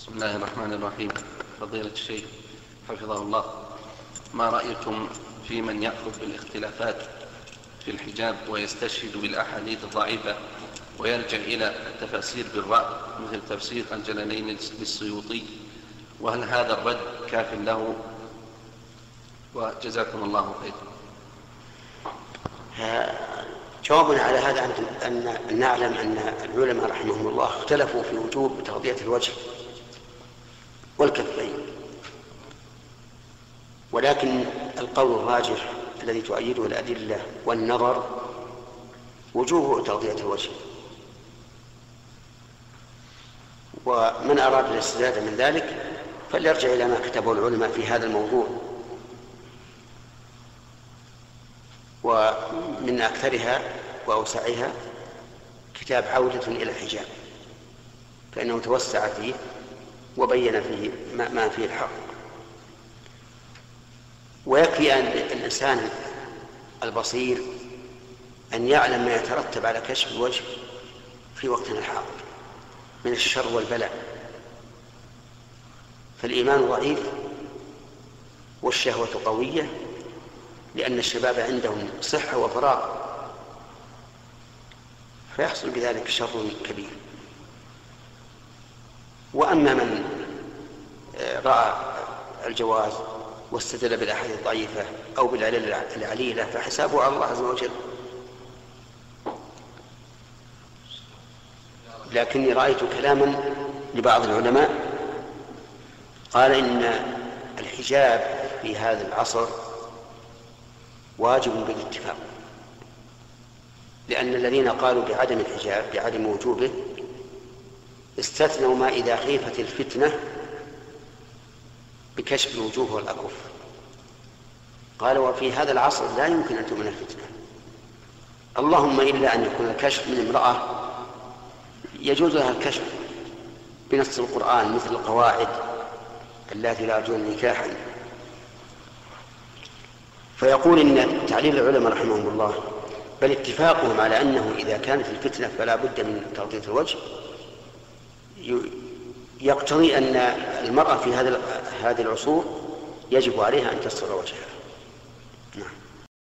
بسم الله الرحمن الرحيم. فضيلة الشيخ حفظه الله. ما رأيكم في من يأخذ بالاختلافات في الحجاب ويستشهد بالأحاديث الضعيفة ويرجع إلى التفاسير بالرأي مثل تفسير الجلالين للسيوطي وهل هذا الرد كاف له؟ وجزاكم الله خيرا جوابنا على هذا أن نعلم أن العلماء رحمهم الله اختلفوا في وجوب تغطية الوجه. والكفين. ولكن القول الراجح الذي تؤيده الأدلة والنظر وجوب تغطية الوجه. ومن أراد الاستزادة من ذلك فليرجع إلى ما كتبه العلماء في هذا الموضوع. ومن أكثرها وأوسعها كتاب عودة إلى الحجاب فإنه توسع فيه وبين فيه ما فيه الحق. ويكفي أن الإنسان البصير أن يعلم ما يترتب على كشف الوجه في وقتنا الحاضر من الشر والبلاء. فالإيمان ضعيف والشهوة قوية لأن الشباب عندهم صحة وفراغ فيحصل بذلك شر كبير. وأما من رأى الجواز واستدل بالأحاديث الضعيفة أو بالعلل العليلة فحسابه على الله عز وجل. لكني رأيت كلاما لبعض العلماء قال إن الحجاب في هذا العصر واجب بالاتفاق لأن الذين قالوا بعدم الحجاب بعدم وجوبه استثنوا ما إذا خيفت الفتنة بكشف الوجوه والأكف قال وفي هذا العصر لا يمكن أن تؤمن الفتنة. اللهم إلا أن يكون الكشف من امرأة يجوز لها الكشف بنص القرآن مثل القواعد اللاتي لا يرجون نكاحا. فيقول إن تعليل العلماء رحمهم الله بل اتفاقهم على أنه إذا كانت الفتنة فلا بد من تغطية الوجه يقتضي أن المرأة في هذا هذه العصور يجب عليها أن تستر وجهها. نعم.